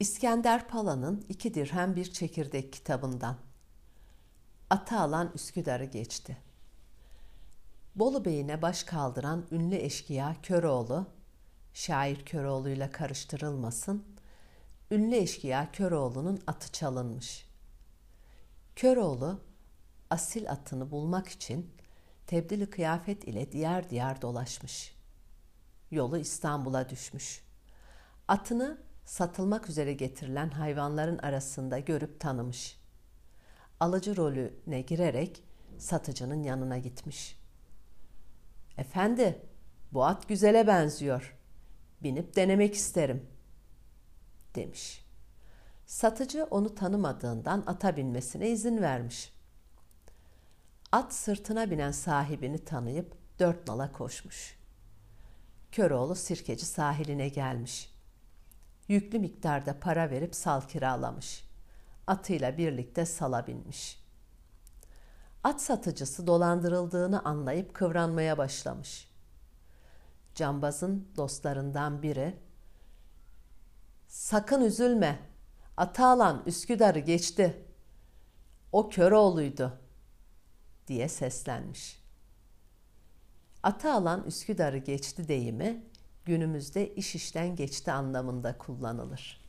İskender Pala'nın iki dirhem bir çekirdek kitabından. Ata alan Üsküdar'ı geçti. Bolu Bey'ine baş kaldıran ünlü eşkıya Köroğlu, şair Köroğlu'yla karıştırılmasın, ünlü eşkıya Köroğlu'nun atı çalınmış. Köroğlu, asil atını bulmak için tebdili kıyafet ile diğer diğer dolaşmış. Yolu İstanbul'a düşmüş. Atını satılmak üzere getirilen hayvanların arasında görüp tanımış. Alıcı rolüne girerek satıcının yanına gitmiş. Efendi, bu at güzele benziyor. Binip denemek isterim." demiş. Satıcı onu tanımadığından ata binmesine izin vermiş. At sırtına binen sahibini tanıyıp dört nala koşmuş. Köroğlu sirkeci sahiline gelmiş yüklü miktarda para verip sal kiralamış. Atıyla birlikte sala binmiş. At satıcısı dolandırıldığını anlayıp kıvranmaya başlamış. Cambazın dostlarından biri "Sakın üzülme. Ata alan Üsküdar'ı geçti. O Köroğlu'ydu." diye seslenmiş. Ata alan Üsküdar'ı geçti deyimi günümüzde iş işten geçti anlamında kullanılır.